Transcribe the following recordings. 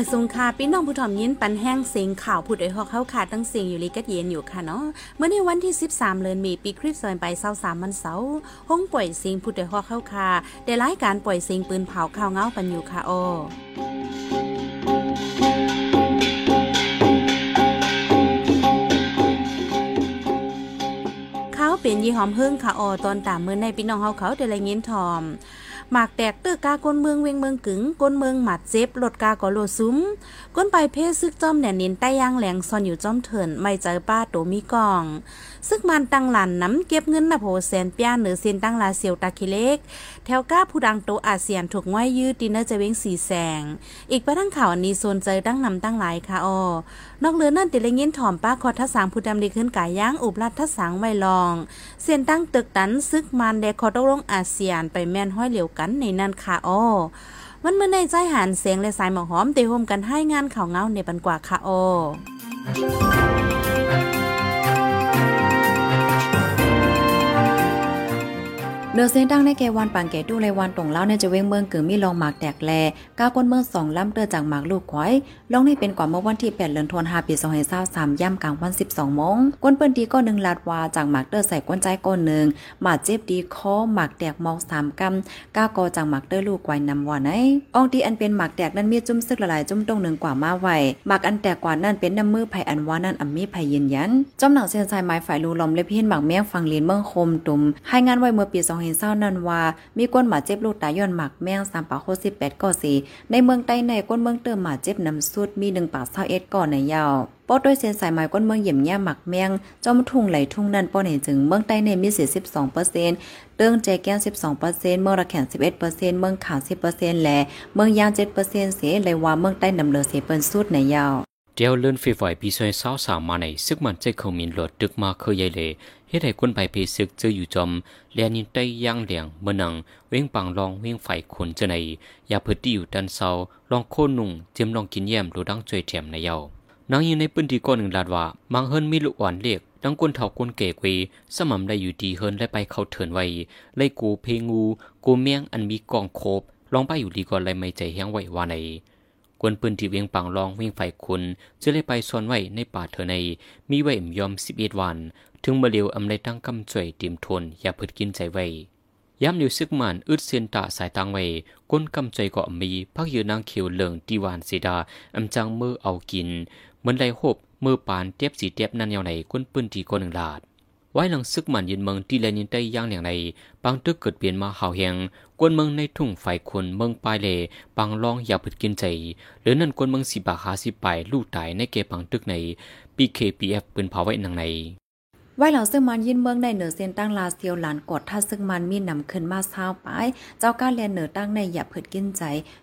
อยสูงค่ะพี่น้องผู้ถ่อมยินปันแห้งเสียงข่าวผู้ใดฮอกเข้าขาตั้งเสียงอยู่ลีกัดเย็นอยู่ค่ะเนาะเมื่อในวันที่ 13 เดือนมีปีคริสต์ศักราช23วันเสาร์ห้องปล่อยเสียงผู้ใดฮอกเข้าค่ะได้รายการปล่อยเสียงปืนเผาข่าวเงาปันอยู่ค่ะโอเขาเป็นยี่หอมเฮิ่งค่ะออตอนตามเมื่อในพี่น้องเฮาเขาได้รายเงินทอม หมากแตกเตื้อกากนเมืองเวงเมืองกึ๋งกนเมืองหมัดเจ็บรถกากอโลซุ้มก้นไปเพศซึกจอมแหน่นินใต้ย่างแหลงซอนอยู่จอมเถินไม่เจอป้าโตมีกอง ซึกมันตั้งหลันน้ำเก็บเงินนะโผแสนปียเหนือเซนตั้งลาเซียวตาคิเล็ก แถวก้าผู้ดังโตอาเซียนถูกง่อยยืดดินเนอร์จะเว้งสีแสง อีกประทั้งข่าวอันนี้โซนเจอตั้งนำตั้งหลายค่ะออนอกเรือนั่นติเลงินถ่อมป้าคอทัศสางผู้ดำดีขึ้นกายย่างอุบลัดทัศสางไวลองเส้นตั้งตึกตันซึกมันแดคอตกลงอาเซียนไปแม่นห้อยเหลียวกนในนั่นค่ะอ้อวันเมื่อในใจหันเสียงและสายหมอหอมเตะโฮมกันให้งานข่าวเงาในบันกว่าค่ะอ้อ เนือเส้นตั้งในแกวันปังแกดูเลยวันตรงเล่าในจะเว้งเมืองเกิดมีลองหมากแตกแลก้าก้นเมืองสองล่ำเตอจากหมากลูกควายลองนี่เป็นกว่าเมื่อวันที่8เดือนธันวาคมปี2023ย่ำกลางวัน12โมงก้นเปิ้นดีก็หนึ่งลาดวาจากหมากเตอใส่ก้นใจก้นหนึ่งหมาเจ็บดีคอหมากแตกมองสามกำก้ากอจากหมากเตอลูกควายนำว่าไหนอองที่อันเป็นหมากแตกนั้นมีจุ่มซึกละลายจุ่มตรงหนึ่งกว่ามาไหวหมากอันแตกกว่านั้นเป็นน้ำมือไผ่อันว่านั่นอัมมีไผ่ยืนยันจอมหนังเส้นสายไม้ฝ่ายลูลมเล็บเพี้ยนหมากแมงฟังลีนเมืองคมตุ่มให้งานไว้เมื่อปี2020นั้นว่า มีก้นหมาเจ็บลูกตายย้อนหมักแมงสามปากโคสิบแปดก่อสีในเมืองใต้ในก้นเมืองเติมหมาเจ็บน้ำสุดมีหนึ่งปากเศร้าเอ็ดก่อนในยาวปอดด้วยเส้นสายไม้ก้นเมืองเหยี่ยมแย่หมักแมงจอมทุ่งไหลทุ่งนั้นป้อนเห็นจึงเมืองใต้ในมีเสียสิบสองเปอร์เซ็นต์เตื้องใจแก้วสิบสองเปอร์เซ็นต์เมืองระแข่งสิบเอ็ดเปอร์เซ็นต์เมืองขาวสิบเปอร์เซ็นต์และเมืองยางเจ็ดเปอร์เซ็นต์เสียเลยว่าเมืองใต้นำเลือเสียเปิ้นสุดในยาว เดียวเลื่อนฟีไฟปีซอยเศร้าสามมาในซึกมันใจเขามินหลดดึกมาเคยใหญ่เลยเฮ็ดให้คนไปเพซึกเจออยู่จอมแลนินใต้ย่างเหลียงเมื่อนังเว้งปังลองเว้งไฟคนเจในอย่าเพิดที่อยู่ดันเซาลองโค่นนุ่งเจียมลองกินแยมดูดังจวยแถมในเยานางอยู่ในปืนที่ก้อนหนึ่งลาดว่ามังเฮิรนมีลูกอ่อนเรียกดังก้นเถาก้นเก๋กวีสม่ำได้อยู่ดีเฮิรนได้ไปเข้าเถินไว้ไล่กูเพงู กูเมียงอันมีกองโคบลองไปอยู่ดีก่อนเลยไม่ใจแห้งไหวว่าใน กวนปืนที่เวียงปังลองเวียงไฟคุณจะเลยไปซ่อนไว้ในป่าเธอใน มีไว้มยอมสิบเอ็ดวัน ถึงมาเลียวอำไลตั้งกำจ่วยตรียมทน อย่าพืดกินใจไว้ย้ำเลียวซึกมันอึดเซียนตาสายตังไว้ก้นกำใจก็มีพักยืนนางเขียวเหลืองตีวานสีดาอำจังมือเอากิน เหมือนไรหบมือปานเตียบสีเตียบนั่นยาวในก้นปืนที่ก้นหนึ่งลาด ไว้หลังซึกมันยินเมืองที่แลนินได้ย่างอย่างในบางตึกเกิดเปลี่ยนมาหาวแหงกวนเมืองในทุ่งฝ่ายคนเมืองปลายเลบางลองอย่าผึดกินใจ หรือนั่นกวนเมืองสิบาหาสิไปลู่ตายในเกบังตึกใน PKPF ปืนเผาไว้หนังใน ไว้เหล่าซึ่งมันยินเมืองในเหนือเส้นตั้งลาเซียวหลานกดถ้าซึ่งมันมีนำขึ้นมาเช้าไป เจ้าก้าเรียนเหนือตั้งในอย่าเผิดกินใจ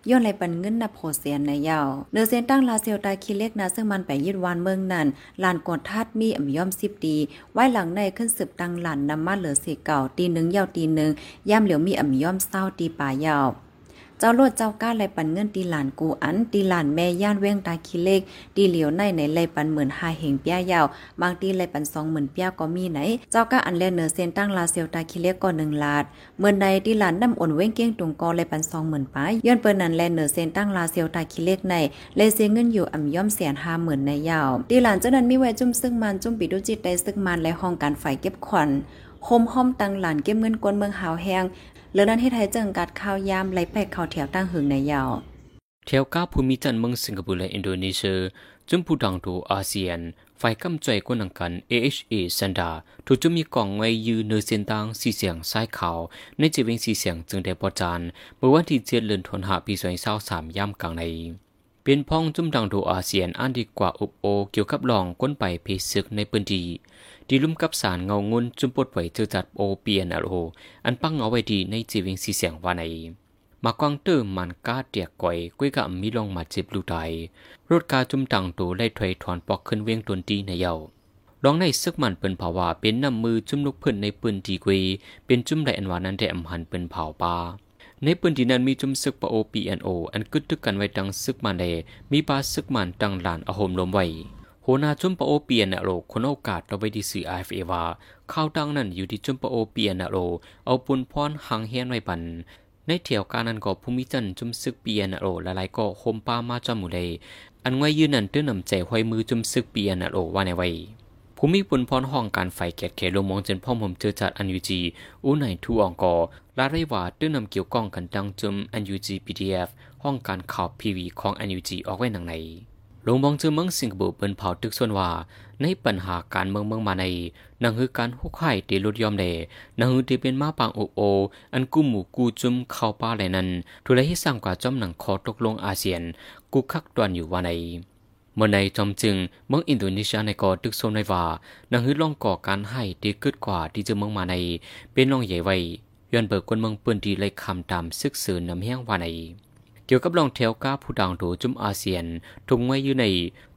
ย้อนไรปันเงินนับโผเสียนในยาวเหนือเส้นตั้งลาเซียวตายคิเล็กนะซึ่งมันไปยึดวานเมืองนั้นหลานกดทัดมีอ่ำย่อมสิบดี ไว้หลังในขึ้นสืบตั้งหลานนำมาเหลือเสีเก่าตีหนึ่งยาวตีหนึ่งย่ำเหลียวมีอ่ำย่อมเศร้าตีป่ายาว เจ้าโลดเจ้าก้าไลปันเงินตีหลานกูอันตีหลานแม่ย่านเว้งตาคิเล็กตีเหลียวในในไลปันเหมือนหาเหงเปียยาว บางตีไลปันสองหมื่นเปียก็มีไหน เจ้าก้าอันแลเนอเซนตั้งลาเซียวตาคิเล็กก็หนึ่งลาดเมื่อใดตีหลานน้ำอ่อนเว้งเกี้ยงตุงกอไลปันสองหมื่นปย้อนเปิ้นนั้นแลเนอเซนตั้งลาเซียวตาคิเล็กในเลเสียเงินอยู่อ่ำย่อมแสนห้าหมื่นในยาวตีหลานเจ้านั้นมีไว้จุ่มซึ่งมันจุ่มปิดุจิตได้ซึ่งมันและห้องการไฟเก็บขวัญโฮมห้อมตังหลานเก็บเงินกวนเมืองหาวแหง เลือนั้นให้ไทยจังกัดข้าวยามไหลแปกข้าวแถวตั้งหึงในยาวแถวก้าภูมิจันเมืองสิงคโปร์และอินโดนีเซียจุมผู้ดังดูอาเซียนไฟกำใจกวนังกัน AHA ซันดาถูกจุมีกล่องไว้ยืนเนอเซนตังสีเสียงซ้ายขาว ในจีเวงสีเสียงจึงได้ปอจานเมื่อวันที่เจ็ดเดือนธันวาปีสองพันสามย่ำกลางใน เป็นพ้องจุมดังดูอาเซียนอันดีกว่าอุบโอเกี่ยวกับลองก้นไปเพศึกในพื้นที่ ดีลุ่มกับสารเงางุนจุมปดไว้เจอจัดโอเปียนอโลอันปังเอาไว้ดีในจีวิงสีเสียงว่าในมากวางเตอร์มันกาเตียกก่อยกุ้ยกับมีลองมาจิบลูไตรถกาจุมตังตูไล่ถอยถอนปอกขึ้นเวียงตนตีในเยาลองในซึกมันเปินเผาว่าเป็นน้ำมือจุ่มลูกเพิ่นในปืนทีกุยเป็นจุ่มไดอันวานั้นได้อำหันเปินเผาปลาในปืนที่นั้นมีจุ่มซึกปะโอปีเอ็นโออันกึดตึกกันไว้ดังซึกมันเดมีปลาซึกมันดังหลานอโหมลมไว้ โหนาจุมปโอเปียนโรคนโอกาสเราไปดีสื่อไอเอว่าข้าวตังนั้นอยู่ที่จุมปโอเปียนโรเอาปุนพรหังเฮียนไว้ปันในเที่ยวการนั้นก็ภูมิจันจุมซึกเปียนโรละลายๆก็โฮมปามาจอมูเลยอันไว้ยืนนั่นตื้อนำใจห้อยมือจุมซึกเปียนโรว่าในไว้ภูมิปุนพรห้องการไฟแกดเขลงมองจนพ่อผมเจอจัดอันยูจีอู้ไหนทูอองกอลาไรว่าตื้อนำเกี่ยวก้องกันดังจุมอันยูจีพีดีเอฟห้องการข่าวพีวีของอันยูจีออกไว้หนังใน ลงมองเจอเมืองสิงคโปร์เปิ้นเผาตึกส่วนว่า ในปัญหาการเมืองเมืองมาในนังคือการหุกไข่ตีลดยอมเดนังคือที่เป็นมาปางโอโอ อันกู้หมู่กูจุมเข้าป้าแลนั้นทุเลที่สร้างกว่าจอมหนังคอตกลงอาเซียน กูคักตวนอยู่ว่าในเมื่อในจอมจึงเมืองอินโดนีเซียในก่อตึกโซนในว่านังคือล่องก่อการให้ที่เกิดกว่าที่จะเมืองมาใน เป็นล่องใหญ่ไว้ย้อนเบิกคนเมืองปืนดีเลยคำตามซึกซือนนำแห้งว่าใน เกี่ยวกับลองเทลก้าผู้ดังโดจุมอาเซียน ทุงไว้อยู่ใน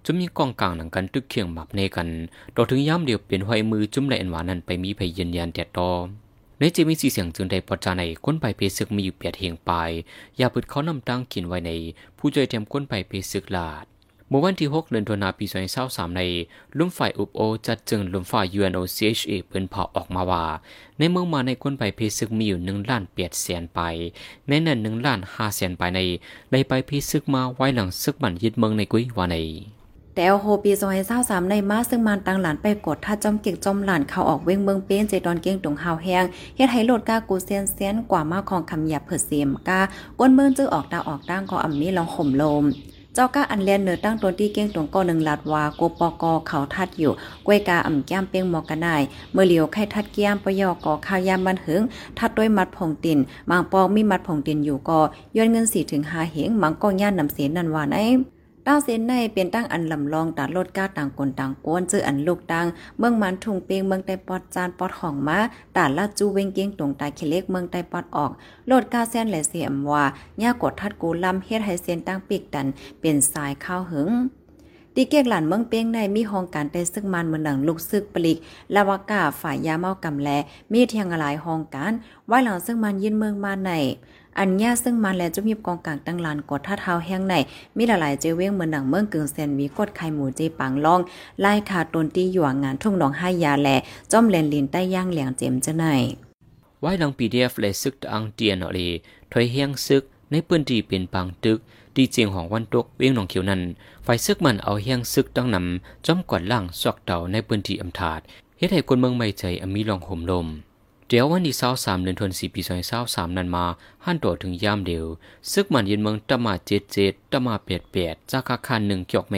จุมมีกองกลางหนังกันตึกเคียงหมับเนกันต่อถึงย่ำเดียวเปลี่ยนห้อยมือจุมในอันหวานนั้นไปมีพยยืนยันแดดตอในจะมีสีเสียงจึงได้ปจาในก้นไปเพศึกมีอยู่เปียดเฮงไป อย่าพึดเขานำตั้งกินไว้ใน ผู้ใจเตรียมก้นไปเพศึกลาด เมื่อวันที่ 6 เดือนธันวาคมปี2023ในลุมฝ่ายอุปโอ จัดจึงลุมฝ่าย UNOCHA เปิ้นเผาออกมาว่า ในเมืองมาในคนไปเพซึกมีอยู่1ล้าน8แสนไป ในนั้น1ล้าน5แสนไปในในไปเพซึกมาไว้หลังซึกบันยึดเมืองในกุ้ยว่าในแต่โฮปีซอยเศร้าสามในมาซึ่งมันตังหลานไปกดถ้าจอมเก่งจอมหลานเขาออกเว้งเมืองเป็นเจตอนเก่งตรงหาวแห้งเฮ็ดให้โลดกากูเซียนเซียนกว่ามาของคำหยาบเผิดเสียมกาก้นเมืองจึงออกดาออกตั้งก็อ่ำมีลองข่มลม จ้าก้าอันเลียนเนือตั้งตัวที่เก้งตรงก็หนึ่งลาดวาโกปอกอเขาทัดอยู่กวยกาอ่ำแก้มเปียงมอกระนายเมื่อเหลียวไข่ทัดแก้มปยอกอข้าวยามบันหึง ทัดด้วยมัดผงตินมังปองมีมัดผงตินอยู่ก็ย้อนเงินสี่ถึงหาเหงมังก็ย่านนำเสียนันวานไอ ต้าเส้นในเป็นตั้งอันลำลองตัดลดก้าต่างคนต่างกวนเจออันลูกตังเมืองมันทุงเปียงเมืองไต้ปอดจานปอดของมาตาลาจูเวงเกียงตรงตายเคเล็กเมืองไต้ปอดออกโลดก้าเส้นแหละเสียมว่าย่ากดทัดกูลำเฮ็ดให้เส้นตั้งปีกดันเป็นสายข้าวหึงตีเกียกหลานเมืองเปียงในมีห้องการได้ซึ่งมันเหมือนหนังลูกซึกปลิกลาวากาฝ่ายยาเมากำแลมีเทียงหลายห้องการไว้หลังซึ่งมันยินเมืองมาใน อันญาซึ่งมันและจุมีบกองกลางตั้งลานกดท่าเท้าแห้งในมีหลายๆเจเว้งเหมือนหนังเมืองกึ่งเซนมีกดไข่หมูเจปังล่องไล่ขาตนตีหยวงงานทุ่งหนองห้ายาแหล่จ้อมเลนลินใต้ย่างเหลียงเจมจะไหนไว้ลัง PDF เลยซึกอังเตียนอลีถอยเฮียงซึกในปืนที่เป็นปังตึกดีเจียงของวันตกเวียงหนองเขียวนั้นไฟซึกมันเอาเฮียงซึกตั้งนำจ้อมกวาดล่างซอกเต่าในปืนที่อำถาดเฮ็ดให้คนเมืองไม่ใจอมีลองห่มลม เดี๋ยววันที่เศร้าสามเดือนธันวาคมปีสองเศร้าสามนั้นมาหันตัวถึงยามเดียวซึกมันยินเมืองตมาเจ็ดเจ็ดตมาเปียดเปียดจากอาคารหนึ่งเกียกเม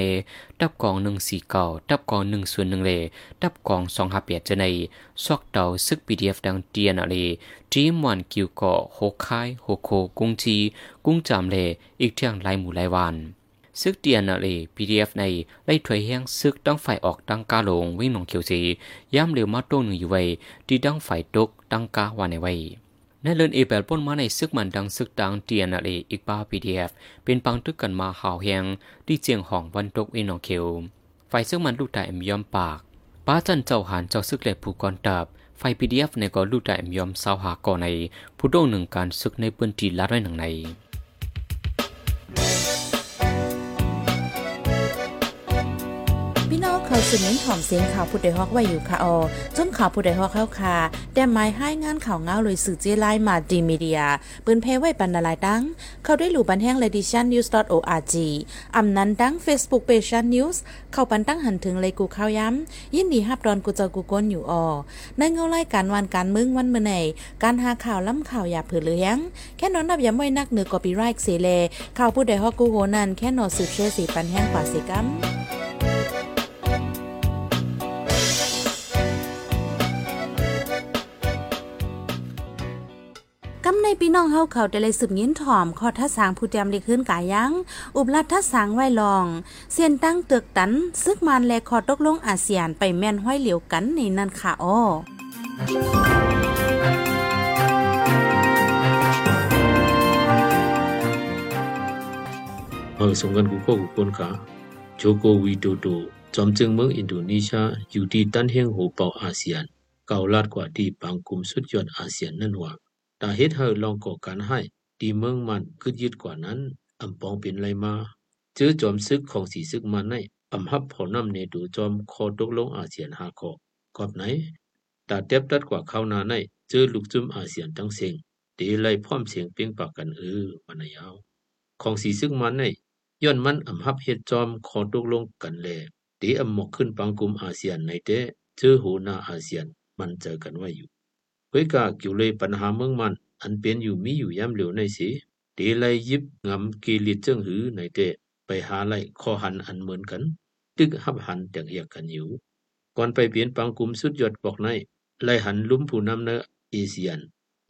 ดับกองหนึ่งสี่เก่าดับกองหนึ่งส่วนหนึ่งเลดับกองสองห้าเปียดจะในซอกเตาซึกปีดีเอฟดังเตียนอะไรจีมวันกิวเกาะโฮคายโฮโคกุ้งจีกุ้งจามเลอีกเที่ยงลายหมู่ลายวัน ซึกเดียนอะไร PDF ในไล่ถอยแห้งซึกตั้งฝ่ายออกตั้งกาลงวิ่งหนองเขียวสีย่ำเร็วมาโต้หนึ่งอยู่ไว้ที่ตั้งฝ่ายตกตั้งกาวานในไว้ในเลนเอเปลป้นมาในซึกมันดังซึกดังเตียนอะไรอีกป้า PDF เป็นปังตึกกันมาหาวแหงที่เจียงห้องวันตกวิ่งหนองเขียวฝ่ายซึกมันลูกแต่มยอมปากป้าจันเจ้าหานเจ้าซึกเล็ผู้กรตับไฟ PDF ในก็ลูกแต่มยอมสาวหาก่อในผู้โด่งหนึ่งการซึกในปืนจีลัดไว้หนังใน สืบเน้นหอมเสียงข่าวผู้ใดฮอกไว้อยู่ค่ะออจนข่าวผู้ใดฮอกเข้าค่ะแต่หมายให้งานข่าวเงาเลยสื่อเจไลมาดีมีเดียปืนเพไว้ปันนาลายดัง เขาได้หลู่บันแห้งเลดิชันนิวส์ .org อำนั้นดัง Facebook Page นิวส์เข้าปันตั้งหันถึงเลยกูข้าวย้ำ ยินดีฮับดอนกูเจอกูก้นอยู่ออในเงาไล่การวันการมึงวันเมื่อไหนการหาข่าวล้ำข่าวอย่าเผือเลี้ยง แค่นอนนับย้ำไว้นักเหนือกอปีไรค์เสเลข่าวผู้ใดฮอกกูโหนันแค่นอนสืบเชื่อสีปันแห้งกว่าสิกัม ในพี่น้องเฮาเขาได้เลยสืบยินถ่อมขอทัศางผู้เตรียมได้ขึ้นกายัง อุบลัดทัศางไว้ลอง เสียนตั้งเตือกตัน ซึกมันแลคอตกลงอาเซียนไปแม่นห้อยเหลียวกันในนั่นค่ะอ้อเออสงกันกูก็กูคนค่ะโจโกวีโดโดจอมจึงเมืองอินโดนีเซียอยู่ที่ตันเฮงโหเป่าอาเซียน เก่าลาดกว่าที่บางกลุ่มสุดยอดอาเซียนนั่นว่า ตาเฮ็ดเฮาลองก่อการให้ดีเมืองมันคึดยึดกว่านั้นอำปองเป็นไรมาเจอจอมซึกของสีซึกมันในอำหับพอนำในดูจอมคอตกลงอาเซียนหาขอกอบไหนตาเต็บตัดกว่าเข้านาในเจอลูกจุ้มอาเซียนทั้งเสิงตีไลพร้อมเสียงเปียงปากกันเออวันนายาวของสีซึ่งมันในย้อนมันอำหับเฮ็ดจอมขอตกลงกันแลตีอำหมกขึ้นปังกุมอาเซียนในแต่เจอโหนาอาเซียนมันเจอกันไว้อยู่ เวยกากิวเลยปัญหาเมืองมัน อันเป็นอยู่มีอยู่ยามเหลียวในสิตีไลยิบงำกีลิดเจิงหือในแต่ไปหาไลข้อหันอันเหมือนกัน ตึกหับหันแต่งเอียกกันอยู่ ก่อนไปเปลี่ยนปังกลุ่มสุดยอดบอกในไลหันลุ่มผู้นำเนเอเชียน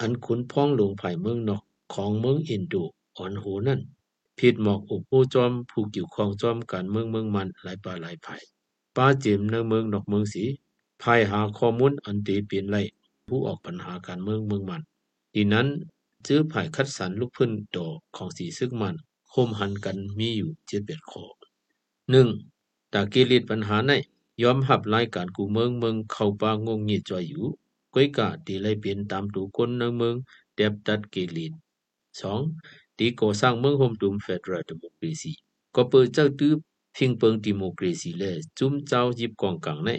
อันขุนพ้องหลวงภายเมืองนอกของเมืองอินโดอ่อนโหนั่นผิดหมอกอุปูจอมผู้เกี่ยวข้องจอมการเมืองเมืองมันหลายป่าหลายภายป้าเจมในเมืองนอกเมืองสีภายหาข้อมูลอันตีเปลี่ยนไล ผู้ออกปัญหาการเมืองเมืองมันทีนั้นจื้อภายคัดสรรลูกพื้นดอกของสีซึกมันโคมหันกันมีอยู่เจ็ดเบ็ดขอหนึ่งตากิริตปัญหาในยอมหับรายการกูเมืองเมืองเข้าปางงงีจอยอยู่ก้อยกะตีไลเปลี่ยนตามตูคนในเมืองเดบตัดกิริตสองตีก่อสร้างเมืองโฮมตุมเฟดรัลดิโมคราซีก็เปิดเจ้าตื้อพิงเปิงดิโมคราซีและจุมเจ้ายิบกองกลางใน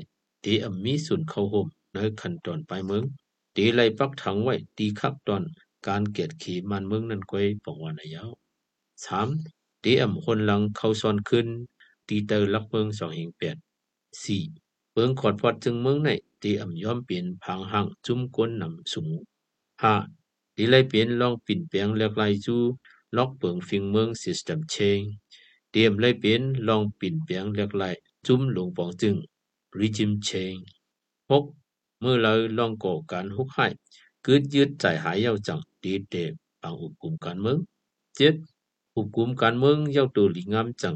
ตีอมมีสุนเข้าโฮมในขั้นตอนปลายเมือง ตีไลปักถังไว้ตีคักตอนการเกียดขีมันเมืองนั้นก้อยปองวันยาวสามตีอำคนหลังเข้าซ้อนขึ้น ตีเตอร์ลักเมืองสองเฮงแปดสี่เปิงขอดพอดจึงเมืองในตีอ่ำยอมเปลี่ยนพังหังจุ่มก้นนำสูงห้าตีไลเปลี่ยนลองปิ่นเปียงเลือกลายจูล็อกเปิงฟิงเมือง system change เตรียมไลเปลี่ยนลองปิ่นเปียงเลือกลายจุ่มหลงปองจึง regime change หก มื่อเราลองก่อการหุกให้กึดยึดใจหายเย้าจังตีเตบางหุกุมการเมืองเจ็ดหุกุมการเมืองเย้าตัวหลีงามจัง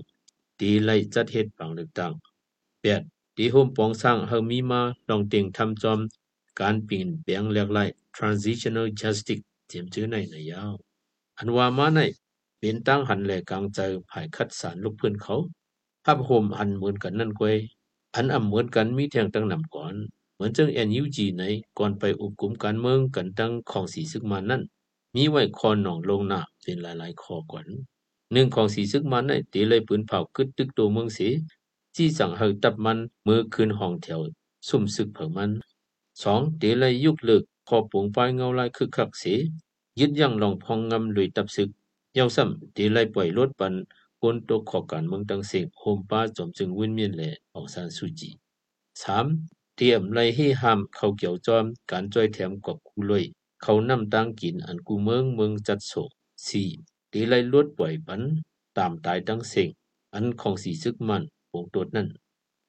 ตีไลจัดเหตุบางเลือกตั้งแปดตีโฮมปองสร้างเฮามีมาลองเต็งทำจอมการปิ่นเปียงเลือกลาย transitional justice เจียมจื้อในในยาว อันว่ามาในเป็นตั้งหันแหลกลางใจภายคัดสารลูกเพื่อนเขาภาพโฮมอันเหมือนกันนั่นกวยอันอ่ำเหมือนกันมีแทงตั้งนำก่อน เหมือนจัง NUG ในก่อนไปอุบกุมการเมืองกันตั้งของสีซึกมานั่น มีไว้คอหนองลงหน้าเป็นหลายๆคอก่อนหนึ่งของสีซึกมันในตีเลยปืนเผากึดตึกตัวเมืองสีจี้สั่งเฮาตับมันมือคืนห้องแถวสุ่มซึกเผิงมันสองตีเลยยุกเลิกพอปุงปลายเงาลายคึกคักเสียึดยั่งลองพองงำลุยตับซึกเย้าซ้ำตีไล่ปล่อยรถปันปนตกขอการเมืองตังเสงโฮมป้าจอมจึงวินเมียนแหล่อองซานสุจีสาม เตรียมไล่ให้ห้ามเขาเกี่ยวจอมการจ้อยแถมกอบกูเลยเขานำตังกินอันกูเมืองเมืองจัดโศกสี่ตีไล่ลดปล่อยปันตามตายตังเสงอันของสีซึกมันปงตดนั่น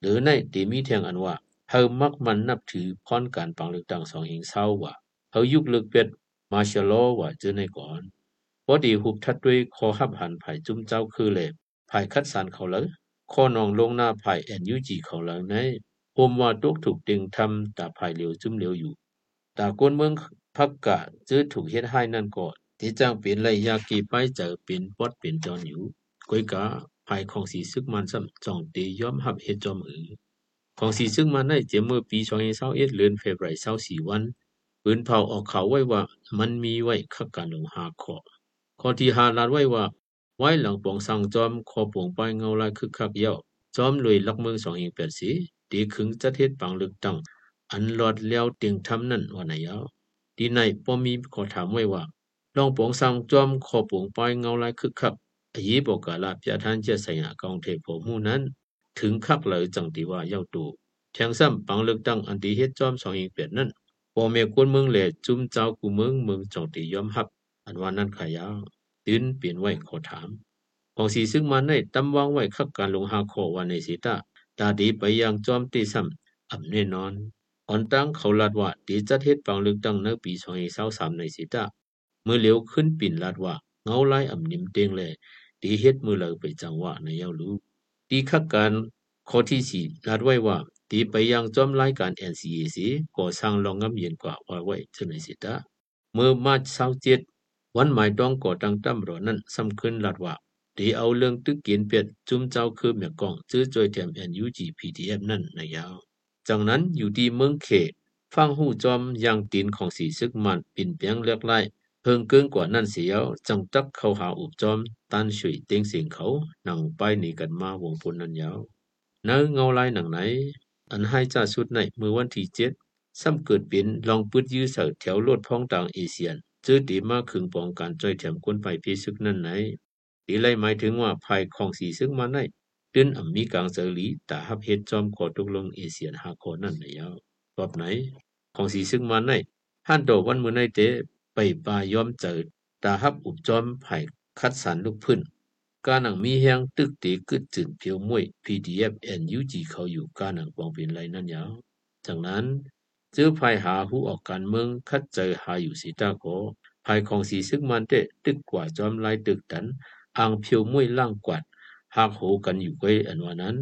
หรือในตีมีแทงอันว่าเฮามักมันนับถือพรการปังเลือกตั้งสองเองเศร้าว่าเฮายุคเลือกเป็ดมาชลอว่าเจอในก่อนพอดีหุบทัดด้วยคอหับหันภายจุ้มเจ้าคือเลยภายคัดสารเขาเลยข้อนองลงหน้าภายแอนยูจีเขาเลยใน โฮมว่าตกถูกดึงทำตาภายเหลียวจุ้มเหลียวอยู่ตาก้นเมืองพักกะเจอถูกเฮ็ดให้นั่นก็ที่จ้างเป็นไรยากีไปเจอเป็นปอดเป็นจอนอยู่ก้ยกะภายของสีซึกมันซ้ำจ่องตียอมหับเฮ็ดจอมอือของสีซึกมันได้เจเมื่อปี2021เดือนเฟบรุย24วันปืนเผาออกข่าวไว้ว่ามันมีไว้คักการลงหาขอข้อที่หาลาดไว้ว่า ไว้หลังปองสังจอมคอปวงไปเงาลายคึกคักเย้าจอมลุยลักเมืองสองเองแปดสี ตีขึงจัดเฮ็ดปังลึกตั้งอันหลอดแล้วเตียงทำนั่นว่านายาวดีในป้อมีขอถามไว้ว่าลองปองสังจอมคอปวงไปเงาลายคึกคักอยีบอกกาลาพยาท่านจะใส่หากองเทพหมู่นั้น ถึงคักเลยจังตีว่าเย้าตูแทงซ้ำปังลึกตั้งอันตีเฮ็ดจอมสองเองแปดนั่นพ่อแม่คนเมืองแหล่จุ้มเจ้ากูเมืองเมืองจองตียอมรับ อันว่านั้นขายาวตื่นเปลี่ยนไว้ขอถามของสีซึ่งมันได้ตำวางไว้คักการลงหาขอวันในสีตา ตาดีไปยังจอมตีซ้ำอ่ำแน่นอนอ่อนตั้งเขาลาดว่าตีจัดเฮ็ดปังลึกตั้งในปี2023ในสีตาเมื่อเหลียวขึ้นปิ่นลาดว่าเงาไล่อ่ำนิ่มเตงแลตีเฮ็ดมือเลยไปจังหวะในยาวลูกตีคักการข้อที่สี่ลาดไว้ว่าตีไปยังจอมรายการ NCAC ก่อสร้างรองงำเย็นกว่าว่าไว้จนในสิตาเมื่อมาเช้าเจ็ดวันหมายต้องก่อตั้งตำรวจนั้นสำคัญลัดว่า ตีเอาเรื่องตึกเกียนเปียดจุมเจ้าคือเมียกองซื้อจอยแถม NUG PTF นั่นในยาวจากนั้นอยู่ที่เมืองเขตฟังหูจอมยังตีนของสีซึกมันปิ่นเปียงเลือกไล่เพิ่งเกินกว่านั่นเสียวจังตักเข้าหาอุบจอมตันช่วยเต็งเสียงเขานั่งไปหนีกันมาวงปุนนั้นยาวเนื้อเงาลายหนังไหน อันให้จ่าสุดในเมื่อวันที่เจ็ดซ้ำเกิดเป็นลองปืดยื้อเสาแถวโลดพ้องต่างเอเชียนเจอดีมาขึงปองการจ้อยแถมคนไปพิซึกนั่นไหน ตีไลหมายถึงว่าภายของสีซึ่งมาในเดือนอมีกลางเสรีต่ฮับเฮ็ดจอมขอตกลงเอเชียนหาคอนั่นไหนยาวรอบไหน ของสีซึ่งมาในฮันโดวันมือในเตไปบายอมเจอตาฮับอุบจอมไผ่คัดสรรลูกพื้นกาหนังมีแหงตึกตีกึดจึงเพียวมวย PDF NUG เขาอยู่กาหนังปองเป็นไรนั่นยาวจากนั้นเจอภายหาหูออกการเมืองคัดเจอหาอยู่สีตาโกภายของสีซึ่งมันเตตึกกว่าจอมลายตึกดัน อ่างเพียวมวยล่างกวาดหากโหกันอยู่ไว้อันว่านั้น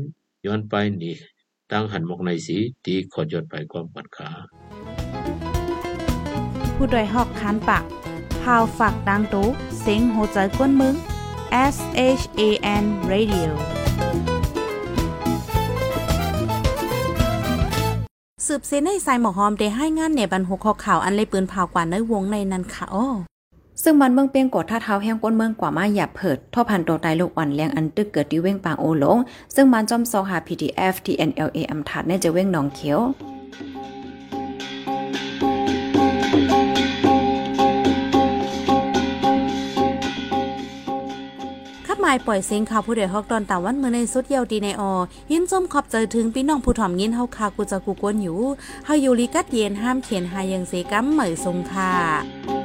ย้อนไปนี่ตั้งหันมอกในสีตีขอดยอดไปความปัดขาผู้ดยหอกคันปากพาวฝากดังตู้เสียงโหใจกวนมึง S H A N Radio สืบเส้นในสายหมอหอมได้ให้งานในบรรหกข้อข่าวอันเลยปืนเผากว่าในวงในนันค่ะอ้อ ซึ่งมันเมืองเปียงกดท่าเท้าแห้งก้นเมืองกว่ามาหยาบเผิดท่อพันตัวตายลูกอ่อนเลี้ยงอันตึกเกิดที่เว้งปางโอหลง ซึ่งมันจอมซอหา PDF TNLA อำถาดในจะเว้งหนองเขียวขับหมายปล่อยเสียงข่าวผู้ใดฮอกตอนตาวันเมื่อในสุดเยาวดีในอยินจมขอบใจถึงพี่น้องผู้ถ่อมยินเฮาคากูจะกูกวนอยู่เฮาอยู่ลิกัดเย็นห้ามเขียนหายังเสกัมเหมยทรงค่ะ